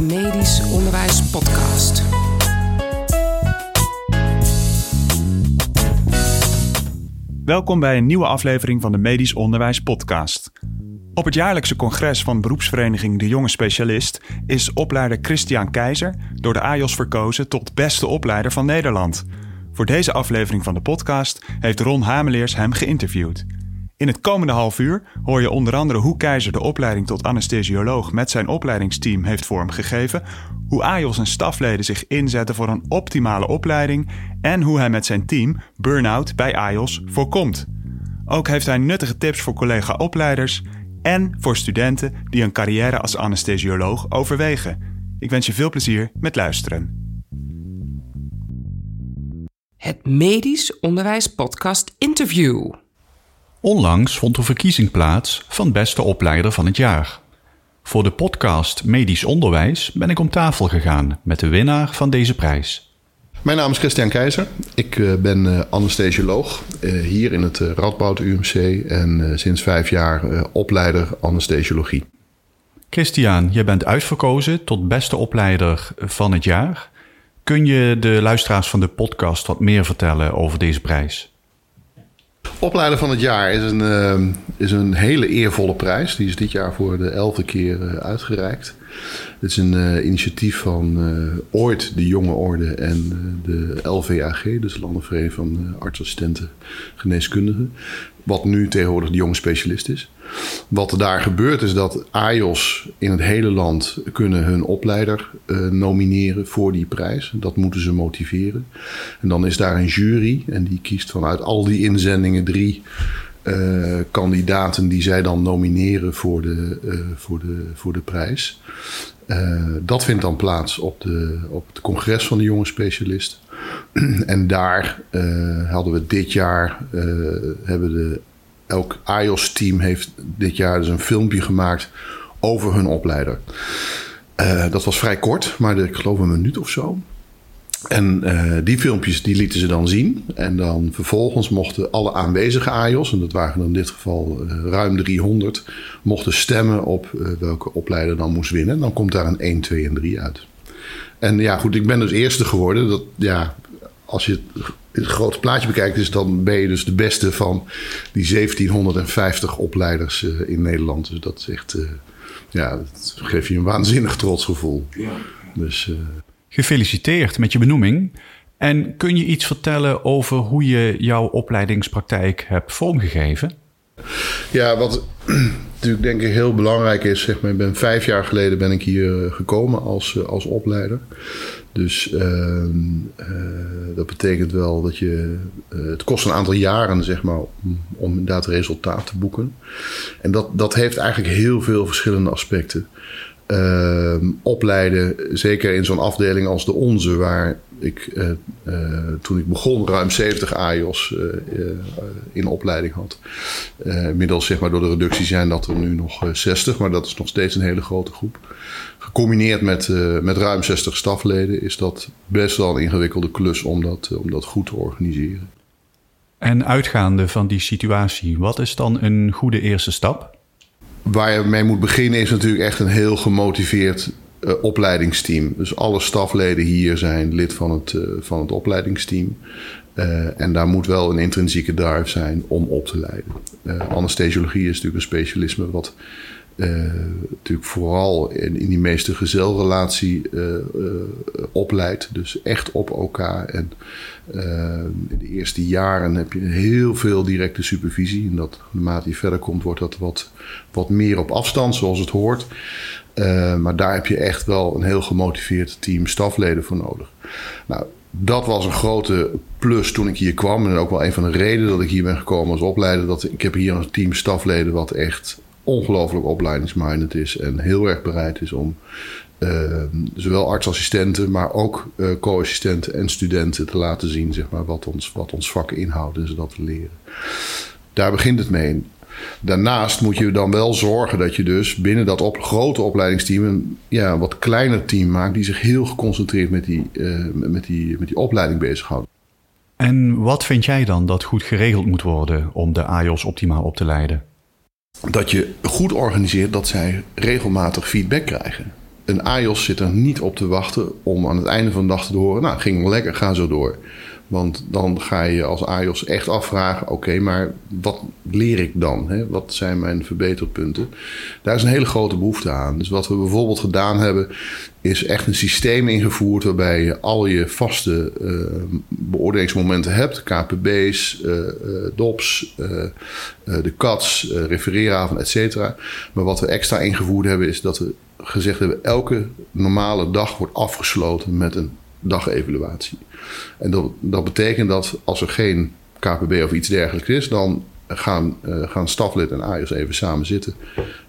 de Medisch Onderwijs Podcast. Welkom bij een nieuwe aflevering van de Medisch Onderwijs Podcast. Op het jaarlijkse congres van beroepsvereniging De Jonge Specialist is opleider Christian Keizer door de AJOS verkozen tot beste opleider van Nederland. Voor deze aflevering van de podcast heeft Ron Hameleers hem geïnterviewd. In het komende half uur hoor je onder andere hoe Keizer de opleiding tot anesthesioloog met zijn opleidingsteam heeft vormgegeven, hoe AJOS en stafleden zich inzetten voor een optimale opleiding en hoe hij met zijn team burn-out bij AJOS voorkomt. Ook heeft hij nuttige tips voor collega-opleiders en voor studenten die een carrière als anesthesioloog overwegen. Ik wens je veel plezier met luisteren. Het Medisch Onderwijs Podcast Interview. Onlangs vond de verkiezing plaats van beste opleider van het jaar. Voor de podcast Medisch Onderwijs ben ik om tafel gegaan met de winnaar van deze prijs. Mijn naam is Christian Keizer. Ik uh, ben uh, anesthesioloog uh, hier in het Radboud UMC en sinds vijf jaar opleider anesthesiologie. Christian, je bent uitverkozen tot beste opleider van het jaar. Kun je de luisteraars van de podcast wat meer vertellen over deze prijs? Opleider van het jaar is een, uh, is een hele eervolle prijs. Die is dit jaar voor de elfde keer uh, uitgereikt. Het is een uh, initiatief van ooit de Jonge Orde en de LVAG, dus de Landenvereniging van Artsassistenten Geneeskundigen. Wat nu tegenwoordig de jonge specialist is. Wat daar gebeurt is dat AJOS in het hele land kunnen hun opleider uh, nomineren voor die prijs. Dat moeten ze motiveren. En dan is daar een jury en die kiest vanuit al die inzendingen drie uh, kandidaten die zij dan nomineren voor de, uh, voor de, voor de prijs. dat vindt dan plaats op, de, op het congres van de jonge specialisten. en daar hadden we dit jaar hebben de elk IOS-team heeft dit jaar dus een filmpje gemaakt over hun opleider. Dat was vrij kort, maar ik geloof een minuut of zo. En uh, die filmpjes die lieten ze dan zien. En dan vervolgens mochten alle aanwezige AIOS, en dat waren in dit geval uh, ruim 300, mochten stemmen op welke opleider dan moest winnen. Dan komt daar een 1, 2 en 3 uit. En ja, goed, ik ben dus eerste geworden. Dat, ja, als je het grote plaatje bekijkt, is dan ben je dus de beste van die 1750 opleiders in Nederland. Dus dat is echt, ja, dat geeft je een waanzinnig trots gevoel. Ja. Dus. Gefeliciteerd met je benoeming. En kun je iets vertellen over hoe je jouw opleidingspraktijk hebt vormgegeven? Ja, wat natuurlijk denk ik heel belangrijk is, zeg maar, ik ben vijf jaar geleden ben ik hier gekomen als, als opleider. Dus uh, uh, dat betekent wel dat je. Het kost een aantal jaren, zeg maar, om, om inderdaad resultaat te boeken. En dat, dat heeft eigenlijk heel veel verschillende aspecten. Ehm, opleiden, zeker in zo'n afdeling als de onze, waar ik toen ik begon ruim 70 AIOS in opleiding had. inmiddels, zeg maar, door de reductie zijn dat er nu nog 60, maar dat is nog steeds een hele grote groep. Gecombineerd met, met ruim 60 stafleden is dat best wel een ingewikkelde klus om dat, om dat goed te organiseren. En uitgaande van die situatie, wat is dan een goede eerste stap? Waar je mee moet beginnen is natuurlijk echt een heel gemotiveerd uh, opleidingsteam. Dus alle stafleden hier zijn lid van het, van het opleidingsteam. en daar moet wel een intrinsieke drive zijn om op te leiden. anesthesiologie is natuurlijk een specialisme wat natuurlijk vooral in, in die meeste gezelrelatie uh, uh, opleidt. Dus echt op elkaar. En in de eerste jaren heb je heel veel directe supervisie. En dat, naarmate je verder komt, wordt dat wat, wat meer op afstand, zoals het hoort. maar daar heb je echt wel een heel gemotiveerd team stafleden voor nodig. Nou, dat was een grote plus toen ik hier kwam. En ook wel een van de redenen dat ik hier ben gekomen als opleider. Dat ik heb hier een team stafleden wat echt ongelooflijk opleidingsminded is en heel erg bereid is om uh, zowel artsassistenten, maar ook uh, co-assistenten en studenten te laten zien zeg maar, wat, ons, wat ons vak inhoudt en ze dat te leren. Daar begint het mee. Daarnaast moet je dan wel zorgen dat je dus binnen dat op, grote opleidingsteam een ja, wat kleiner team maakt die zich heel geconcentreerd met die, uh, met die, met die opleiding bezighoudt. En wat vind jij dan dat goed geregeld moet worden om de AJOS optimaal op te leiden? Dat je goed organiseert dat zij regelmatig feedback krijgen. een AIOS zit er niet op te wachten om aan het einde van de dag te horen... nou, ging wel lekker, ga zo door. Want dan ga je als AIOS echt afvragen: oké, maar wat leer ik dan? Hè? Wat zijn mijn verbeterpunten? Daar is een hele grote behoefte aan. Dus wat we bijvoorbeeld gedaan hebben, is echt een systeem ingevoerd waarbij je al je vaste uh, beoordelingsmomenten hebt: KPB's, uh, uh, DOPS, de CATS, refereeravond, et cetera. Maar wat we extra ingevoerd hebben, is dat we gezegd hebben: elke normale dag wordt afgesloten met een dagevaluatie. En dat, dat betekent dat als er geen KPB of iets dergelijks is, dan gaan, uh, gaan staflid en AIOS even samen zitten.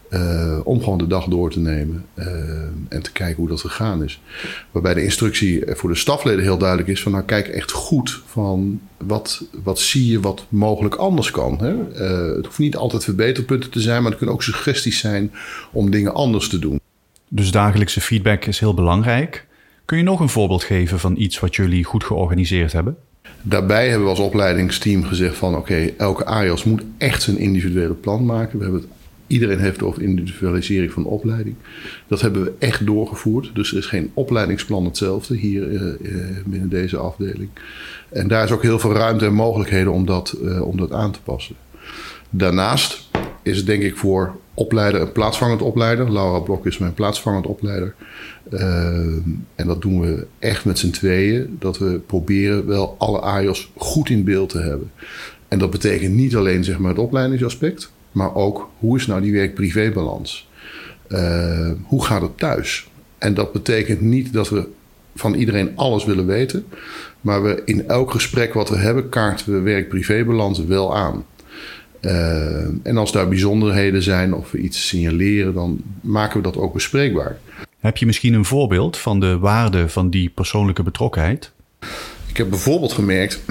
Uh, om gewoon de dag door te nemen uh, en te kijken hoe dat gegaan is. Waarbij de instructie voor de stafleden heel duidelijk is: van nou kijk echt goed van wat, wat zie je wat mogelijk anders kan. Hè? Het hoeft niet altijd verbeterpunten te zijn, maar het kunnen ook suggesties zijn om dingen anders te doen. Dus dagelijkse feedback is heel belangrijk. Kun je nog een voorbeeld geven van iets wat jullie goed georganiseerd hebben? Daarbij hebben we als opleidingsteam gezegd van oké, elke AIOS moet echt zijn individuele plan maken. We hebben het, iedereen heeft het over individualisering van de opleiding. Dat hebben we echt doorgevoerd. Dus er is geen opleidingsplan hetzelfde hier uh, binnen deze afdeling. En daar is ook heel veel ruimte en mogelijkheden om dat, uh, om dat aan te passen. Daarnaast is het denk ik voor opleider en plaatsvangend opleider. Laura Blok is mijn plaatsvangend opleider. Uh, en dat doen we echt met z'n tweeën. Dat we proberen wel alle AIOS goed in beeld te hebben. En dat betekent niet alleen zeg maar, het opleidingsaspect, maar ook hoe is nou die werk-privé-balans? Uh, hoe gaat het thuis? En dat betekent niet dat we van iedereen alles willen weten, maar we in elk gesprek wat we hebben, kaarten we werk-privé-balans wel aan. Uh, en als daar bijzonderheden zijn of we iets signaleren, dan maken we dat ook bespreekbaar. Heb je misschien een voorbeeld van de waarde van die persoonlijke betrokkenheid? Ik heb bijvoorbeeld gemerkt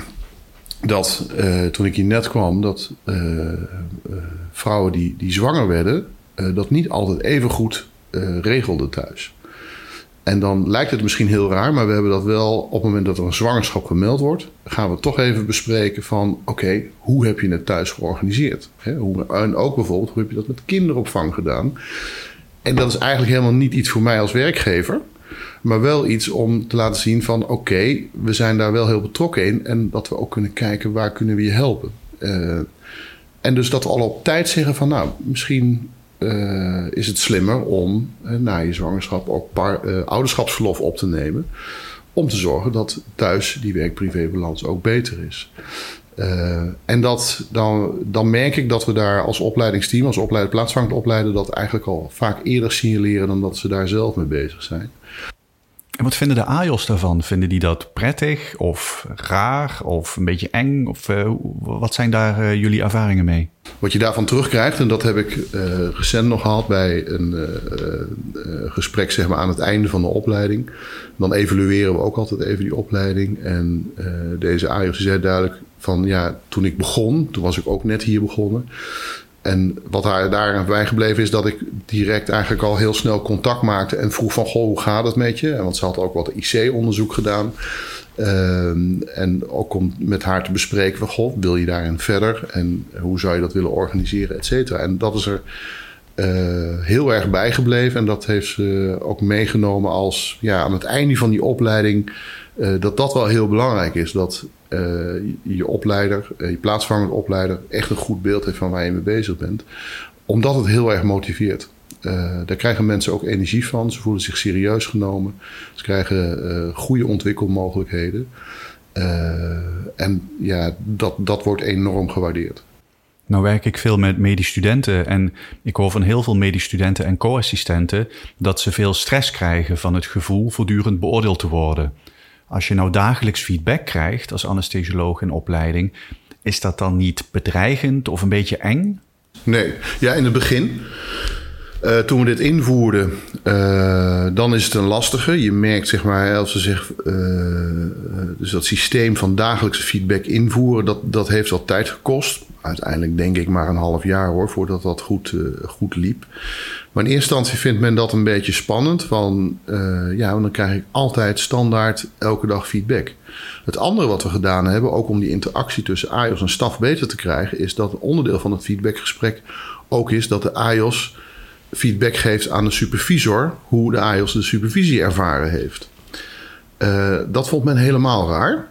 dat uh, toen ik hier net kwam, dat uh, vrouwen die, die zwanger werden, dat niet altijd even goed regelden thuis. En dan lijkt het misschien heel raar, maar we hebben dat wel op het moment dat er een zwangerschap gemeld wordt, gaan we toch even bespreken van oké, hoe heb je het thuis georganiseerd? hoe, en ook bijvoorbeeld, hoe heb je dat met kinderopvang gedaan? En dat is eigenlijk helemaal niet iets voor mij als werkgever, maar wel iets om te laten zien van oké, we zijn daar wel heel betrokken in en dat we ook kunnen kijken waar kunnen we je helpen. Uh, en dus dat we al op tijd zeggen van nou, misschien uh, is het slimmer om uh, na je zwangerschap ook par, uh, ouderschapsverlof op te nemen. Om te zorgen dat thuis die werk-privé-balans ook beter is. en dat, dan, dan merk ik dat we daar als opleidingsteam, als opleider, plaatsvangend opleider, dat eigenlijk al vaak eerder signaleren dan dat ze daar zelf mee bezig zijn. En wat vinden de AJOS daarvan? Vinden die dat prettig of raar of een beetje eng? Of uh, wat zijn daar uh, jullie ervaringen mee? Wat je daarvan terugkrijgt, en dat heb ik uh, recent nog gehad bij een gesprek zeg maar, aan het einde van de opleiding. Dan evalueren we ook altijd even die opleiding. En deze AJOS zei duidelijk van ja, toen ik begon, toen was ik ook net hier begonnen. En wat haar daaraan bijgebleven is dat ik direct eigenlijk al heel snel contact maakte en vroeg van goh, hoe gaat het met je? Want ze had ook wat IC-onderzoek gedaan. Um, en ook om met haar te bespreken van goh, wil je daarin verder? En hoe zou je dat willen organiseren, et cetera. En dat is er uh, heel erg bijgebleven. En dat heeft ze ook meegenomen als ja, aan het einde van die opleiding. Uh, dat dat wel heel belangrijk is. Dat je opleider, je plaatsvangende opleider, echt een goed beeld heeft van waar je mee bezig bent. Omdat het heel erg motiveert. daar krijgen mensen ook energie van. Ze voelen zich serieus genomen. Ze krijgen goede ontwikkelmogelijkheden. en ja, dat, dat wordt enorm gewaardeerd. Nou werk ik veel met medisch studenten en ik hoor van heel veel medisch studenten en co-assistenten dat ze veel stress krijgen van het gevoel voortdurend beoordeeld te worden. Als je nou dagelijks feedback krijgt als anesthesioloog in opleiding, is dat dan niet bedreigend of een beetje eng? Nee, ja, in het begin. Uh, toen we dit invoerden, uh, dan is het een lastige. Je merkt, zeg maar, als ze zich. Uh, dus dat systeem van dagelijkse feedback invoeren, dat, dat heeft wat tijd gekost uiteindelijk denk ik maar een half jaar hoor, voordat dat goed, uh, goed liep. Maar in eerste instantie vindt men dat een beetje spannend. Van uh, ja, dan krijg ik altijd standaard elke dag feedback. Het andere wat we gedaan hebben, ook om die interactie tussen AIOS en staf beter te krijgen, is dat onderdeel van het feedbackgesprek ook is dat de AIOS feedback geeft aan de supervisor hoe de AIOS de supervisie ervaren heeft. Uh, dat vond men helemaal raar.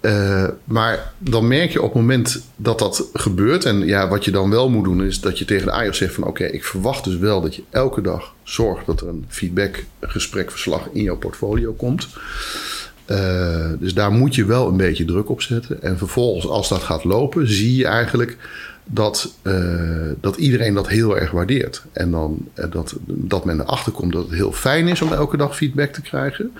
Uh, maar dan merk je op het moment dat dat gebeurt. En ja, wat je dan wel moet doen, is dat je tegen de AIOS zegt van oké, ik verwacht dus wel dat je elke dag zorgt dat er een feedback, een gesprekverslag in jouw portfolio komt. Uh, dus daar moet je wel een beetje druk op zetten. En vervolgens, als dat gaat lopen, zie je eigenlijk dat, uh, dat iedereen dat heel erg waardeert. En dan dat, dat men erachter komt dat het heel fijn is om elke dag feedback te krijgen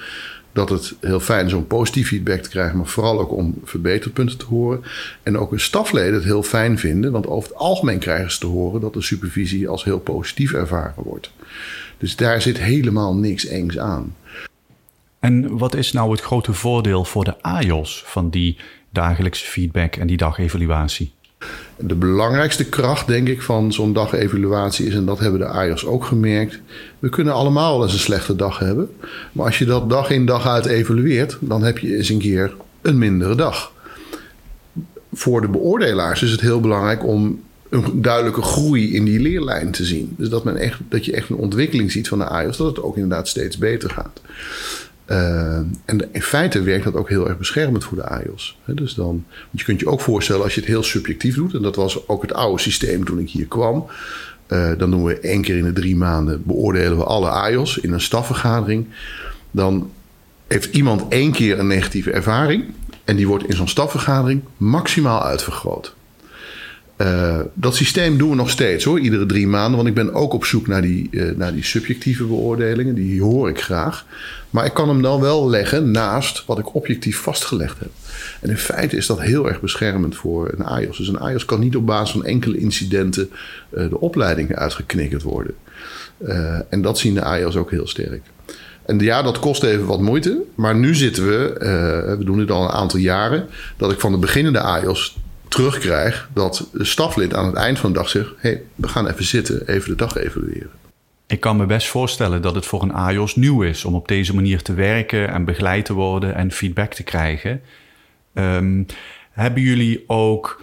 dat het heel fijn is om positief feedback te krijgen, maar vooral ook om verbeterpunten te horen. En ook een stafleden het heel fijn vinden, want over het algemeen krijgen ze te horen dat de supervisie als heel positief ervaren wordt. Dus daar zit helemaal niks engs aan. En wat is nou het grote voordeel voor de AJOS van die dagelijkse feedback en die dagevaluatie? De belangrijkste kracht, denk ik, van zo'n dagevaluatie is, en dat hebben de AIOS ook gemerkt, we kunnen allemaal wel eens een slechte dag hebben. Maar als je dat dag in dag uit evalueert, dan heb je eens een keer een mindere dag. Voor de beoordelaars is het heel belangrijk om een duidelijke groei in die leerlijn te zien. Dus dat, men echt, dat je echt een ontwikkeling ziet van de AIOS, dat het ook inderdaad steeds beter gaat. Uh, en in feite werkt dat ook heel erg beschermend voor de AIOS. dus dan, want je kunt je ook voorstellen als je het heel subjectief doet, en dat was ook het oude systeem toen ik hier kwam. Uh, dan doen we één keer in de drie maanden beoordelen we alle AIOS in een stafvergadering. Dan heeft iemand één keer een negatieve ervaring en die wordt in zo'n stafvergadering maximaal uitvergroot. Uh, dat systeem doen we nog steeds hoor, iedere drie maanden. Want ik ben ook op zoek naar die, uh, naar die subjectieve beoordelingen. Die hoor ik graag. Maar ik kan hem dan wel leggen naast wat ik objectief vastgelegd heb. En in feite is dat heel erg beschermend voor een AIOS. Dus een AIOS kan niet op basis van enkele incidenten uh, de opleiding uitgeknikkerd worden. en dat zien de AIOS ook heel sterk. En ja, dat kost even wat moeite. Maar nu zitten we, we doen dit al een aantal jaren, dat ik van de beginnende AIOS terugkrijg dat de staflid aan het eind van de dag zegt: hey, we gaan even zitten, even de dag evalueren. Ik kan me best voorstellen dat het voor een AIOS nieuw is om op deze manier te werken en begeleid te worden en feedback te krijgen. Um, hebben jullie ook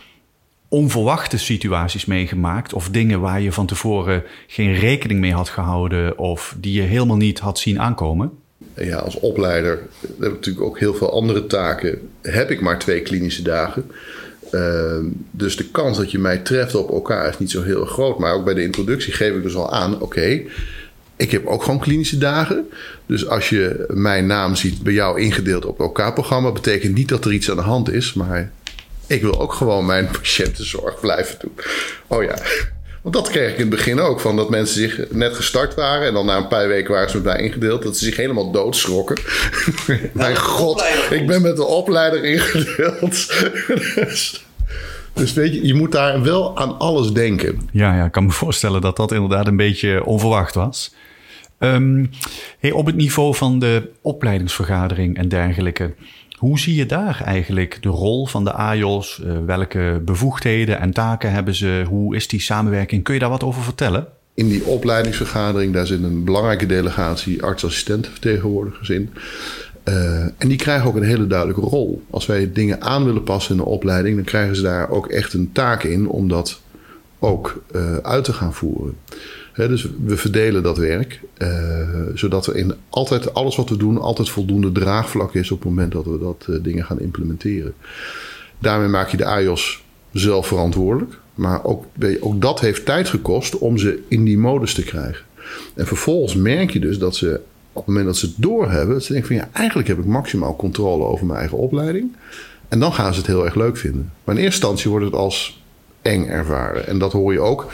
onverwachte situaties meegemaakt of dingen waar je van tevoren geen rekening mee had gehouden of die je helemaal niet had zien aankomen? Ja, als opleider heb ik natuurlijk ook heel veel andere taken. Heb ik maar twee klinische dagen. Uh, dus de kans dat je mij treft op elkaar is niet zo heel groot. Maar ook bij de introductie geef ik dus al aan: oké, ik heb ook gewoon klinische dagen. Dus als je mijn naam ziet bij jou ingedeeld op elkaar programma, betekent niet dat er iets aan de hand is. Maar ik wil ook gewoon mijn patiëntenzorg blijven doen. Oh ja. Want dat kreeg ik in het begin ook. Van dat mensen zich net gestart waren. En dan na een paar weken waren ze met mij ingedeeld. Dat ze zich helemaal doodschrokken. Mijn god, ik ben met de opleider ingedeeld. dus, dus weet je, je moet daar wel aan alles denken. Ja, ja, ik kan me voorstellen dat dat inderdaad een beetje onverwacht was. Um, hey, op het niveau van de opleidingsvergadering en dergelijke. Hoe zie je daar eigenlijk de rol van de AJOS? Uh, welke bevoegdheden en taken hebben ze? Hoe is die samenwerking? Kun je daar wat over vertellen? In die opleidingsvergadering, daar zit een belangrijke delegatie artsassistentenvertegenwoordigers in. Uh, en die krijgen ook een hele duidelijke rol. Als wij dingen aan willen passen in de opleiding, dan krijgen ze daar ook echt een taak in om dat ook uh, uit te gaan voeren. Dus we verdelen dat werk, uh, zodat er in altijd alles wat we doen, altijd voldoende draagvlak is op het moment dat we dat dingen gaan implementeren. Daarmee maak je de AIOS zelf verantwoordelijk. Maar ook, ook dat heeft tijd gekost om ze in die modus te krijgen. En vervolgens merk je dus dat ze op het moment dat ze het doorhebben, dat ze denken van ja, eigenlijk heb ik maximaal controle over mijn eigen opleiding. En dan gaan ze het heel erg leuk vinden. Maar in eerste instantie wordt het als eng ervaren. En dat hoor je ook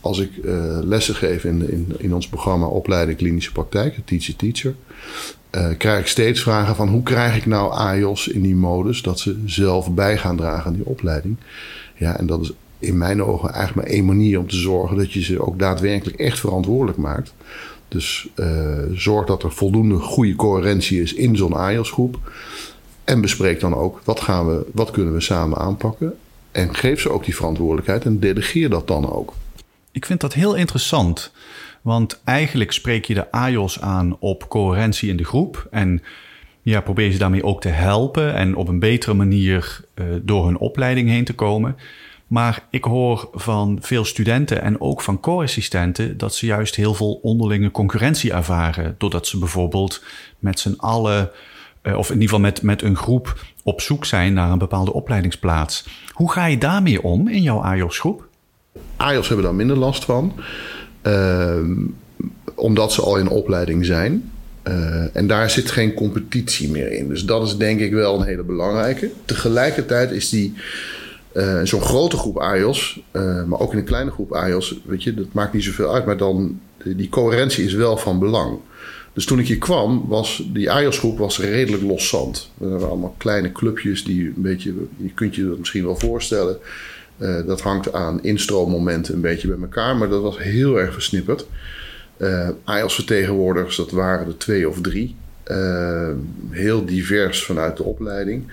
als ik uh, lessen geef in, in, in ons programma Opleiding Klinische Praktijk, Teacher Teacher. Uh, krijg ik steeds vragen van hoe krijg ik nou AIOS in die modus dat ze zelf bij gaan dragen aan die opleiding. Ja, en dat is in mijn ogen eigenlijk maar één manier om te zorgen dat je ze ook daadwerkelijk echt verantwoordelijk maakt. Dus uh, zorg dat er voldoende goede coherentie is in zo'n AIOS-groep. En bespreek dan ook wat, gaan we, wat kunnen we samen aanpakken. En geef ze ook die verantwoordelijkheid en delegeer dat dan ook. Ik vind dat heel interessant. Want eigenlijk spreek je de AIOS aan op coherentie in de groep. En ja, probeer ze daarmee ook te helpen en op een betere manier uh, door hun opleiding heen te komen. Maar ik hoor van veel studenten en ook van co-assistenten dat ze juist heel veel onderlinge concurrentie ervaren. Doordat ze bijvoorbeeld met z'n allen, eh, of in ieder geval met, met een groep, op zoek zijn naar een bepaalde opleidingsplaats. Hoe ga je daarmee om in jouw AJOS-groep? AJOS hebben daar minder last van. Ehm, omdat ze al in opleiding zijn. Uh, en daar zit geen competitie meer in. Dus dat is denk ik wel een hele belangrijke. Tegelijkertijd is die uh, zo'n grote groep AIOS, uh, maar ook in een kleine groep AIOS, weet je, dat maakt niet zoveel uit. Maar dan, die coherentie is wel van belang. Dus toen ik hier kwam, was die AIOS-groep was redelijk loszand. Er waren allemaal kleine clubjes die een beetje, je kunt je dat misschien wel voorstellen. Uh, dat hangt aan instroommomenten een beetje bij elkaar, maar dat was heel erg versnipperd. Uh, AIOS-vertegenwoordigers, dat waren er twee of drie. Heel divers vanuit de opleiding.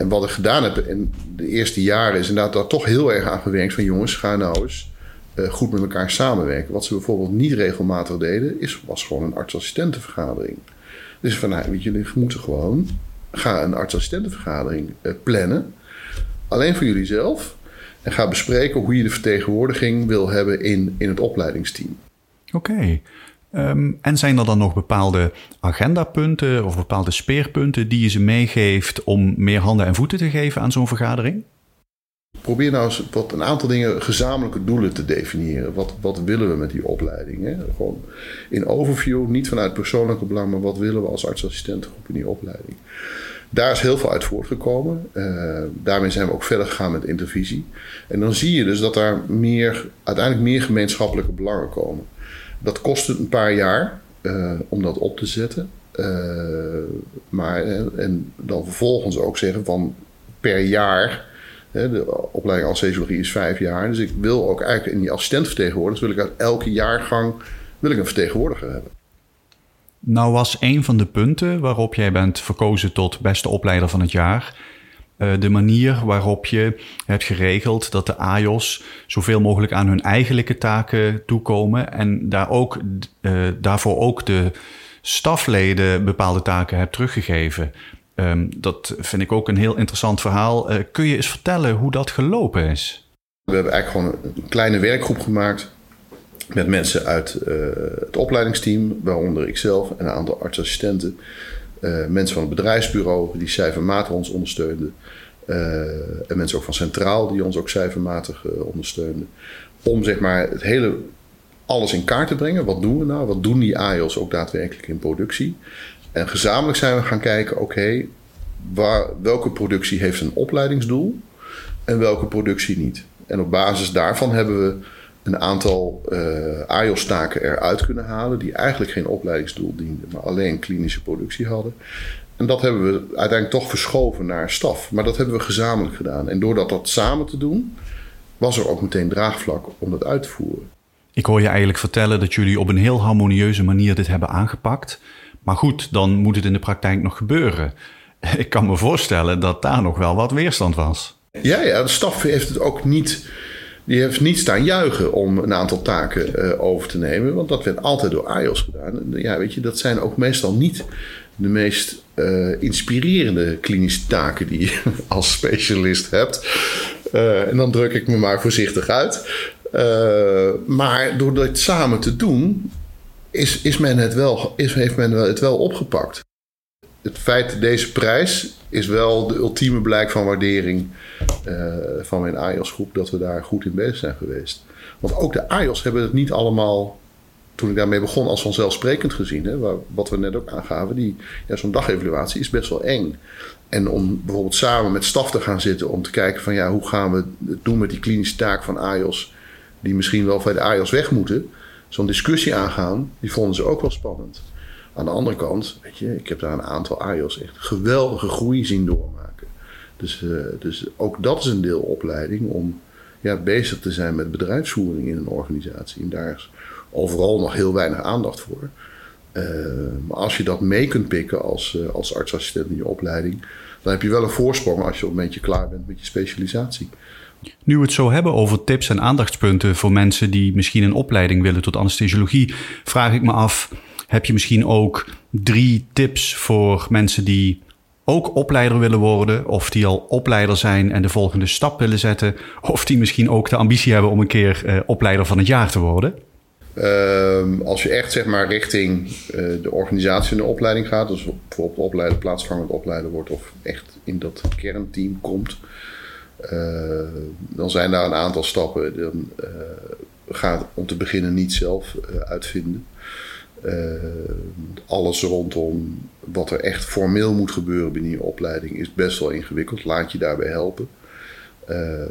En wat ik gedaan heb in de eerste jaren is inderdaad daar toch heel erg aan gewerkt van jongens, ga nou eens uh, goed met elkaar samenwerken. Wat ze bijvoorbeeld niet regelmatig deden, is, was gewoon een artsassistentenvergadering. Dus van nou, weet jullie moeten gewoon ga een artsassistentenvergadering uh, plannen. Alleen voor jullie zelf. En ga bespreken hoe je de vertegenwoordiging wil hebben in, in het opleidingsteam. Oké. Um, en zijn er dan nog bepaalde agendapunten of bepaalde speerpunten die je ze meegeeft om meer handen en voeten te geven aan zo'n vergadering? Probeer nou eens wat een aantal dingen, gezamenlijke doelen te definiëren. Wat, wat willen we met die opleiding? Hè? Gewoon in overview, niet vanuit persoonlijke belang, maar wat willen we als artsassistentengroep in die opleiding? Daar is heel veel uit voortgekomen. Uh, daarmee zijn we ook verder gegaan met intervisie. En dan zie je dus dat daar meer, uiteindelijk meer gemeenschappelijke belangen komen. Dat kost een paar jaar uh, om dat op te zetten. Uh, maar, en dan vervolgens ook zeggen van per jaar. De opleiding anesthesiologie is vijf jaar. Dus ik wil ook eigenlijk in die assistentvertegenwoordigers... wil ik uit elke jaargang wil ik een vertegenwoordiger hebben. Nou was een van de punten waarop jij bent verkozen tot beste opleider van het jaar... Uh, de manier waarop je hebt geregeld dat de AJOS zoveel mogelijk aan hun eigenlijke taken toekomen en daar ook, uh, daarvoor ook de stafleden bepaalde taken hebt teruggegeven. Um, dat vind ik ook een heel interessant verhaal. Uh, kun je eens vertellen hoe dat gelopen is? We hebben eigenlijk gewoon een kleine werkgroep gemaakt met mensen uit het opleidingsteam, waaronder ikzelf en een aantal artsassistenten. Uh, mensen van het bedrijfsbureau die cijfermatig ons ondersteunden. Uh, en mensen ook van Centraal die ons ook cijfermatig uh, ondersteunden. Om zeg maar het hele alles in kaart te brengen. Wat doen we nou? Wat doen die AIOS ook daadwerkelijk in productie? En gezamenlijk zijn we gaan kijken, oké, welke productie heeft een opleidingsdoel en welke productie niet? En op basis daarvan hebben we een aantal uh, AIOS-taken eruit kunnen halen... die eigenlijk geen opleidingsdoel dienden, maar alleen klinische productie hadden. En dat hebben we uiteindelijk toch verschoven naar staf. Maar dat hebben we gezamenlijk gedaan. En door dat, samen te doen, was er ook meteen draagvlak om dat uit te voeren. Ik hoor je eigenlijk vertellen dat jullie op een heel harmonieuze manier dit hebben aangepakt. Maar goed, dan moet het in de praktijk nog gebeuren. Ik kan me voorstellen dat daar nog wel wat weerstand was. Ja, ja de staf heeft het ook niet die heeft niet staan juichen om een aantal taken uh, over te nemen. Want dat werd altijd door AIOS gedaan. Ja, weet je, dat zijn ook meestal niet de meest uh, inspirerende klinische taken die je als specialist hebt. Uh, en dan druk ik me maar voorzichtig uit. maar door dit samen te doen, is, is men het wel, is, heeft men het wel opgepakt. Het feit, deze prijs is wel de ultieme blijk van waardering uh, van mijn AIOS-groep dat we daar goed in bezig zijn geweest. Want ook de AIOS hebben het niet allemaal, toen ik daarmee begon, als vanzelfsprekend gezien. Hè, wat we net ook aangaven, die, ja, zo'n dagevaluatie is best wel eng. En om bijvoorbeeld samen met staf te gaan zitten om te kijken van ja, hoe gaan we het doen met die klinische taak van AIOS, die misschien wel bij de AIOS weg moeten, zo'n discussie aangaan, die vonden ze ook wel spannend. Aan de andere kant, weet je, ik heb daar een aantal AIOS echt geweldige groei zien doormaken. Dus, uh, dus ook dat is een deel opleiding om ja, bezig te zijn met bedrijfsvoering in een organisatie. En daar is overal nog heel weinig aandacht voor. Uh, maar als je dat mee kunt pikken als, uh, als artsassistent in je opleiding, dan heb je wel een voorsprong als je op een beetje klaar bent met je specialisatie. Nu we het zo hebben over tips en aandachtspunten voor mensen die misschien een opleiding willen tot anesthesiologie, vraag ik me af heb je misschien ook drie tips voor mensen die ook opleider willen worden, of die al opleider zijn en de volgende stap willen zetten, of die misschien ook de ambitie hebben om een keer uh, opleider van het jaar te worden? Uh, als je echt zeg maar richting uh, de organisatie van de opleiding gaat, dus bijvoorbeeld opleider, plaatsvangend opleider wordt of echt in dat kernteam komt, uh, dan zijn daar een aantal stappen. Dan gaat om te beginnen niet zelf uitvinden. Alles rondom wat er echt formeel moet gebeuren binnen je opleiding is best wel ingewikkeld. Laat je daarbij helpen. Uh,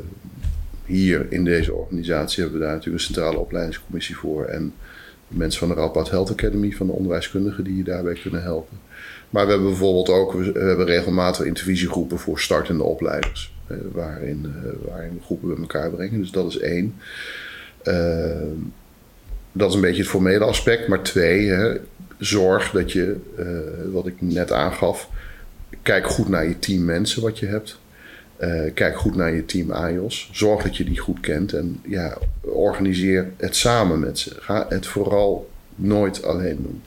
hier in deze organisatie hebben we daar natuurlijk een centrale opleidingscommissie voor. En mensen van de Radboud Health Academy, van de onderwijskundigen, die je daarbij kunnen helpen. Maar we hebben bijvoorbeeld ook we hebben regelmatig intervisiegroepen voor startende opleiders. Eh, waarin, waarin we groepen bij elkaar brengen. Dus dat is één. Dat is een beetje het formele aspect. Maar twee, hè, zorg dat je, uh, wat ik net aangaf, kijk goed naar je team mensen wat je hebt. Uh, kijk goed naar je team AIOS. Zorg dat je die goed kent. En ja, organiseer het samen met ze. Ga het vooral nooit alleen doen.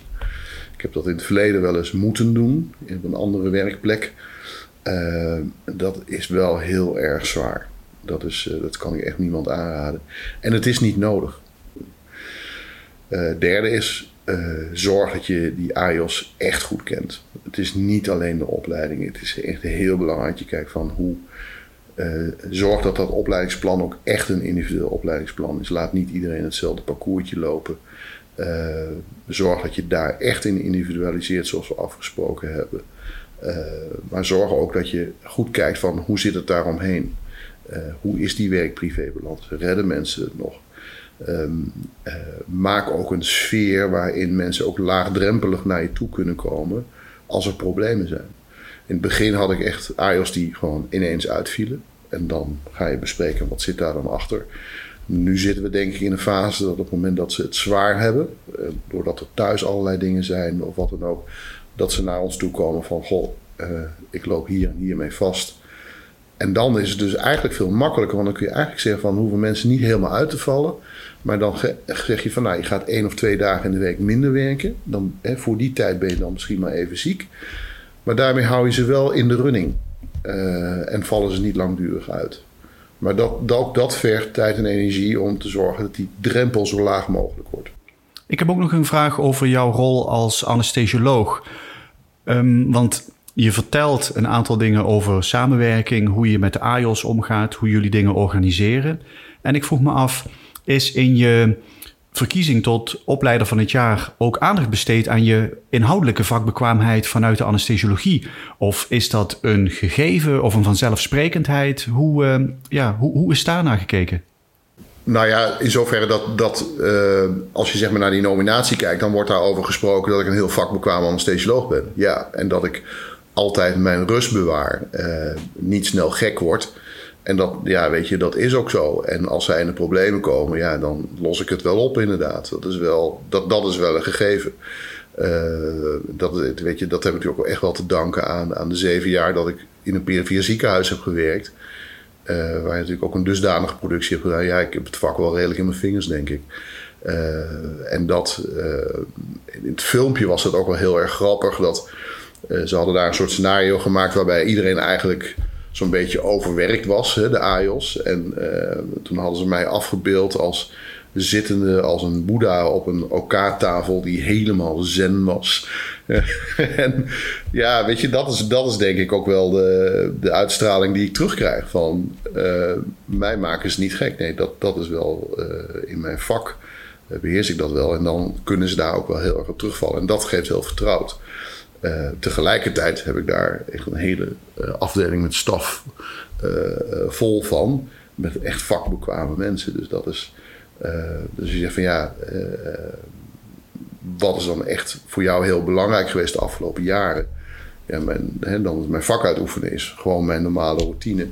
Ik heb dat in het verleden wel eens moeten doen. op een andere werkplek. Uh, dat is wel heel erg zwaar. Dat, is, dat kan ik echt niemand aanraden. En het is niet nodig. Derde is, zorg dat je die AIOS echt goed kent. Het is niet alleen de opleiding. Het is echt heel belangrijk dat je kijkt van hoe uh, zorg dat dat opleidingsplan ook echt een individueel opleidingsplan is. Laat niet iedereen hetzelfde parcoursje lopen. Zorg dat je daar echt in individualiseert zoals we afgesproken hebben. Maar zorg ook dat je goed kijkt van hoe zit het daaromheen. hoe is die werk-privé-balans? Redden mensen het nog? Um, maak ook een sfeer waarin mensen ook laagdrempelig naar je toe kunnen komen als er problemen zijn. In het begin had ik echt AIOS die gewoon ineens uitvielen. En dan ga je bespreken wat zit daar dan achter. Nu zitten we denk ik in een fase dat op het moment dat ze het zwaar hebben, eh, doordat er thuis allerlei dingen zijn of wat dan ook, dat ze naar ons toe komen van goh, uh, ik loop hier en hiermee vast. En dan is het dus eigenlijk veel makkelijker, want dan kun je eigenlijk zeggen van hoeven mensen niet helemaal uit te vallen. Maar dan zeg je van nou, je gaat één of twee dagen in de week minder werken. Dan, hè, voor die tijd ben je dan misschien maar even ziek. Maar daarmee hou je ze wel in de running. Uh, en vallen ze niet langdurig uit. Maar dat, dat, dat vergt tijd en energie om te zorgen dat die drempel zo laag mogelijk wordt. Ik heb ook nog een vraag over jouw rol als anesthesioloog. Um, want je vertelt een aantal dingen over samenwerking, hoe je met de AIOS omgaat, hoe jullie dingen organiseren. En ik vroeg me af, is in je verkiezing tot opleider van het jaar ook aandacht besteed aan je inhoudelijke vakbekwaamheid vanuit de anesthesiologie? Of is dat een gegeven of een vanzelfsprekendheid? Hoe, uh, ja, hoe, hoe is daar naar gekeken? Nou ja, in zoverre dat, dat uh, als je zeg maar naar die nominatie kijkt, dan wordt daarover gesproken dat ik een heel vakbekwaam anesthesioloog ben. Ja, en dat ik altijd mijn rust bewaar, uh, niet snel gek word. En dat, ja, weet je, dat is ook zo. En als zij in de problemen komen, ja, dan los ik het wel op, inderdaad. Dat is wel, dat, dat is wel een gegeven. Uh, dat, weet je, dat heb ik ook echt wel te danken aan, aan de zeven jaar dat ik in een perifere ziekenhuis heb gewerkt. Uh, waar je natuurlijk ook een dusdanige productie hebt gedaan. Ja, ik heb het vak wel redelijk in mijn vingers, denk ik. En dat, in het filmpje was het ook wel heel erg grappig. Dat, ze hadden daar een soort scenario gemaakt waarbij iedereen eigenlijk zo'n beetje overwerkt was, hè, de AIOS. En uh, toen hadden ze mij afgebeeld als zittende als een boeddha op een OK-tafel die helemaal zen was. en ja, weet je, dat is, dat is denk ik ook wel de, de uitstraling die ik terugkrijg van uh, mij maken ze niet gek. Nee, dat, dat is wel uh, in mijn vak beheers ik dat wel. En dan kunnen ze daar ook wel heel erg op terugvallen. En dat geeft heel vertrouwd. Uh, tegelijkertijd heb ik daar echt een hele uh, afdeling met staf uh, vol van. Met echt vakbekwame mensen. Dus dat is. dus je zegt van ja. wat is dan echt voor jou heel belangrijk geweest de afgelopen jaren? Ja, mijn, hè, dan mijn vak uitoefenen is gewoon mijn normale routine.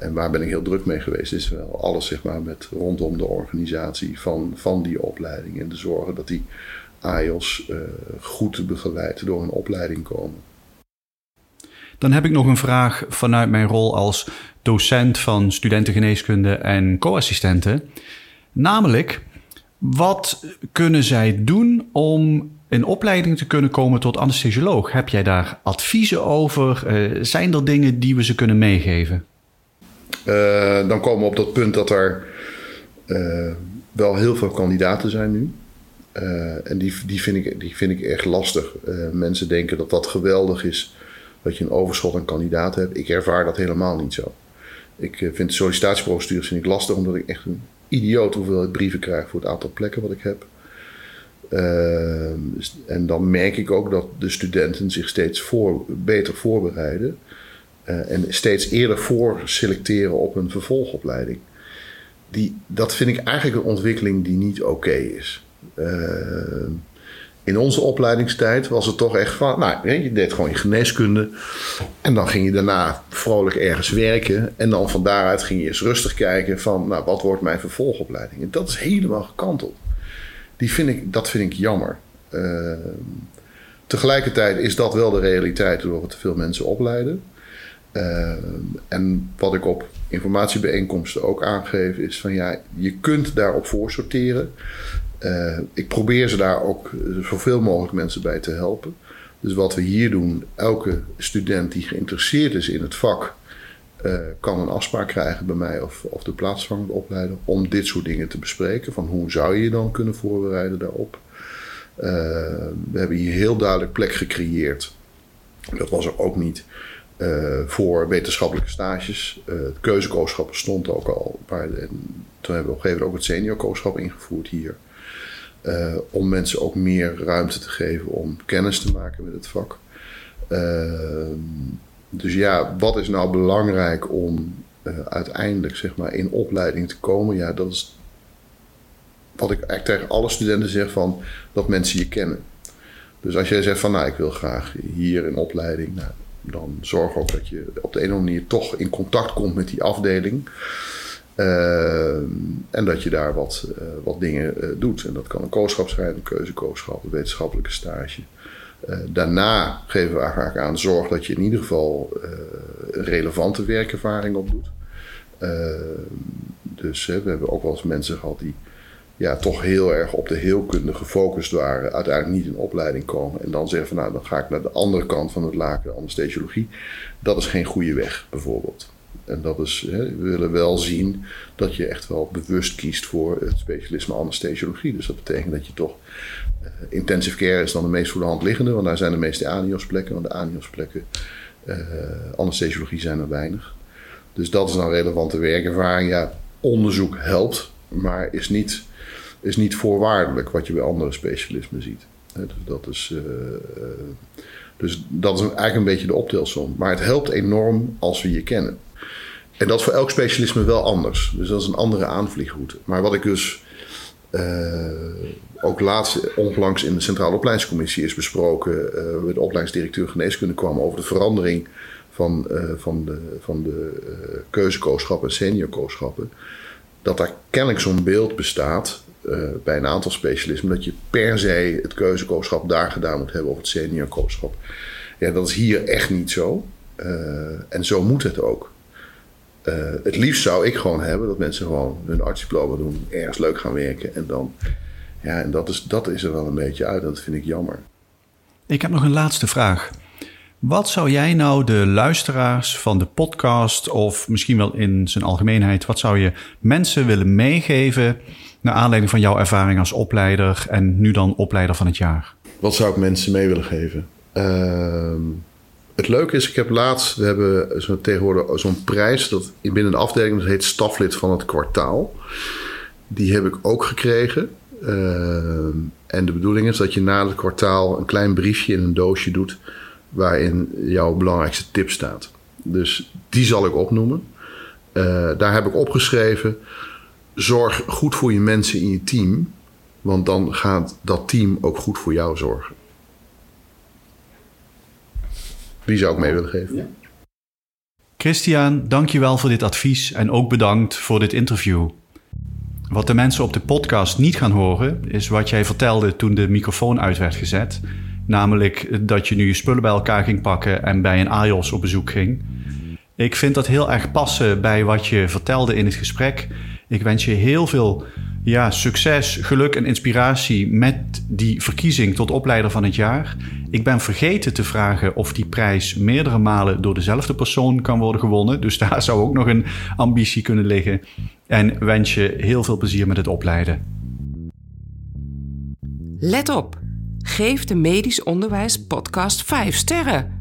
En waar ben ik heel druk mee geweest, is wel alles zeg maar, met rondom de organisatie van, van die opleiding. En te zorgen dat die AIOS uh, goed begeleid door een opleiding komen. Dan heb ik nog een vraag vanuit mijn rol als docent van studentengeneeskunde en co-assistenten. Namelijk, wat kunnen zij doen om een opleiding te kunnen komen tot anesthesioloog. Heb jij daar adviezen over? Uh, zijn er dingen die we ze kunnen meegeven? Uh, dan komen we op dat punt dat er uh, wel heel veel kandidaten zijn nu. En die, die, vind ik, die vind ik echt lastig. mensen denken dat dat geweldig is dat je een overschot aan kandidaten hebt. Ik ervaar dat helemaal niet zo. Ik vind de sollicitatieprocedures vind ik lastig omdat ik echt een idioot hoeveelheid brieven krijg voor het aantal plekken wat ik heb. En dan merk ik ook dat de studenten zich steeds voor, beter voorbereiden. En steeds eerder voor selecteren op een vervolgopleiding. Die, dat vind ik eigenlijk een ontwikkeling die niet oké is. Uh, in onze opleidingstijd was het toch echt van, nou, je deed gewoon je geneeskunde. En dan ging je daarna vrolijk ergens werken. En dan van daaruit ging je eens rustig kijken van, nou, wat wordt mijn vervolgopleiding? En dat is helemaal gekanteld. Die vind ik, dat vind ik jammer. Uh, tegelijkertijd is dat wel de realiteit door te veel mensen opleiden. Uh, en wat ik op informatiebijeenkomsten ook aangeef is van ja, je kunt daarop voor sorteren. Uh, ik probeer ze daar ook zoveel mogelijk mensen bij te helpen. Dus wat we hier doen, elke student die geïnteresseerd is in het vak, uh, kan een afspraak krijgen bij mij of, of de plaatsvangende opleider om dit soort dingen te bespreken. Van hoe zou je je dan kunnen voorbereiden daarop? Uh, we hebben hier heel duidelijk plek gecreëerd. Dat was er ook niet. Uh, voor wetenschappelijke stages. het keuzekoosschap stond ook al. Maar, toen hebben we op een gegeven moment ook het seniorkooschap ingevoerd hier. Uh, om mensen ook meer ruimte te geven om kennis te maken met het vak. Uh, dus ja, wat is nou belangrijk om uh, uiteindelijk zeg maar, in opleiding te komen? Ja, dat is wat ik eigenlijk tegen alle studenten zeg van dat mensen je kennen. Dus als jij zegt van nou ik wil graag hier in opleiding, nou, dan zorg ook dat je op de een of andere manier toch in contact komt met die afdeling. Uh, en dat je daar wat, uh, wat dingen uh, doet. En dat kan een kooschap zijn, een keuzekooschap, een wetenschappelijke stage. daarna geven we vaak aan zorg dat je in ieder geval een relevante werkervaring opdoet. dus we hebben ook wel eens mensen gehad die ja, toch heel erg op de heelkunde gefocust waren, uiteindelijk niet in opleiding komen. En dan zeggen van nou, dan ga ik naar de andere kant van het laken, anesthesiologie. Dat is geen goede weg, bijvoorbeeld. En dat is, hè, we willen wel zien dat je echt wel bewust kiest voor het specialisme anesthesiologie. Dus dat betekent dat je toch. Uh, intensive care is dan de meest voor de hand liggende, want daar zijn de meeste ANIOS-plekken. Want de ANIOS-plekken, uh, anesthesiologie zijn er weinig. Dus dat is dan relevante werkervaring. Ja, onderzoek helpt, maar is niet, is niet voorwaardelijk wat je bij andere specialismen ziet. dus dat is. Uh, dus dat is eigenlijk een beetje de optelsom. Maar het helpt enorm als we je kennen. En dat is voor elk specialisme wel anders. Dus dat is een andere aanvliegroute. Maar wat ik dus uh, ook laatst onlangs in de Centrale Opleidingscommissie is besproken. Uh, met de opleidingsdirecteur geneeskunde kwam over de verandering van, uh, van de, van de keuzekoosschappen en seniorkooschappen. Dat daar kennelijk zo'n beeld bestaat bij een aantal specialismen. Dat je per se het keuzekooschap daar gedaan moet hebben of het seniorkooschap. Ja, dat is hier echt niet zo. en zo moet het ook. Uh, het liefst zou ik gewoon hebben dat mensen gewoon hun artsdiploma doen, ergens leuk gaan werken en dan. Ja, en dat is, dat is er wel een beetje uit. Dat vind ik jammer. Ik heb nog een laatste vraag. Wat zou jij nou de luisteraars van de podcast, of misschien wel in zijn algemeenheid, wat zou je mensen willen meegeven naar aanleiding van jouw ervaring als opleider en nu dan opleider van het jaar? Wat zou ik mensen mee willen geven? Uh, het leuke is, ik heb laatst, we hebben zo tegenwoordig zo'n prijs dat binnen de afdeling, dat heet staflid van het kwartaal. Die heb ik ook gekregen. Uh, en de bedoeling is dat je na het kwartaal een klein briefje in een doosje doet waarin jouw belangrijkste tip staat. Dus die zal ik opnoemen. Uh, daar heb ik opgeschreven: zorg goed voor je mensen in je team, want dan gaat dat team ook goed voor jou zorgen. Die zou ik mee willen geven. Ja. Christian, dankjewel voor dit advies en ook bedankt voor dit interview. Wat de mensen op de podcast niet gaan horen, is wat jij vertelde toen de microfoon uit werd gezet. Namelijk dat je nu je spullen bij elkaar ging pakken en bij een AJOS op bezoek ging. Ik vind dat heel erg passen bij wat je vertelde in het gesprek. Ik wens je heel veel ja, succes, geluk en inspiratie met die verkiezing tot opleider van het jaar. Ik ben vergeten te vragen of die prijs meerdere malen door dezelfde persoon kan worden gewonnen. Dus daar zou ook nog een ambitie kunnen liggen. En wens je heel veel plezier met het opleiden. Let op, geef de Medisch Onderwijs Podcast 5 sterren.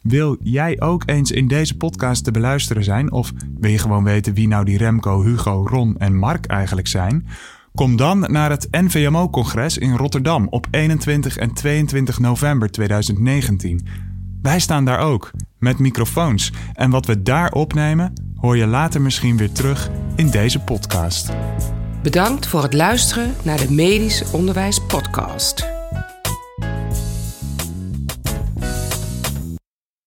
Wil jij ook eens in deze podcast te beluisteren zijn? Of wil je gewoon weten wie nou die Remco, Hugo, Ron en Mark eigenlijk zijn? Kom dan naar het NVMO-congres in Rotterdam op 21 en 22 november 2019. Wij staan daar ook, met microfoons. En wat we daar opnemen, hoor je later misschien weer terug in deze podcast. Bedankt voor het luisteren naar de Medisch Onderwijs Podcast.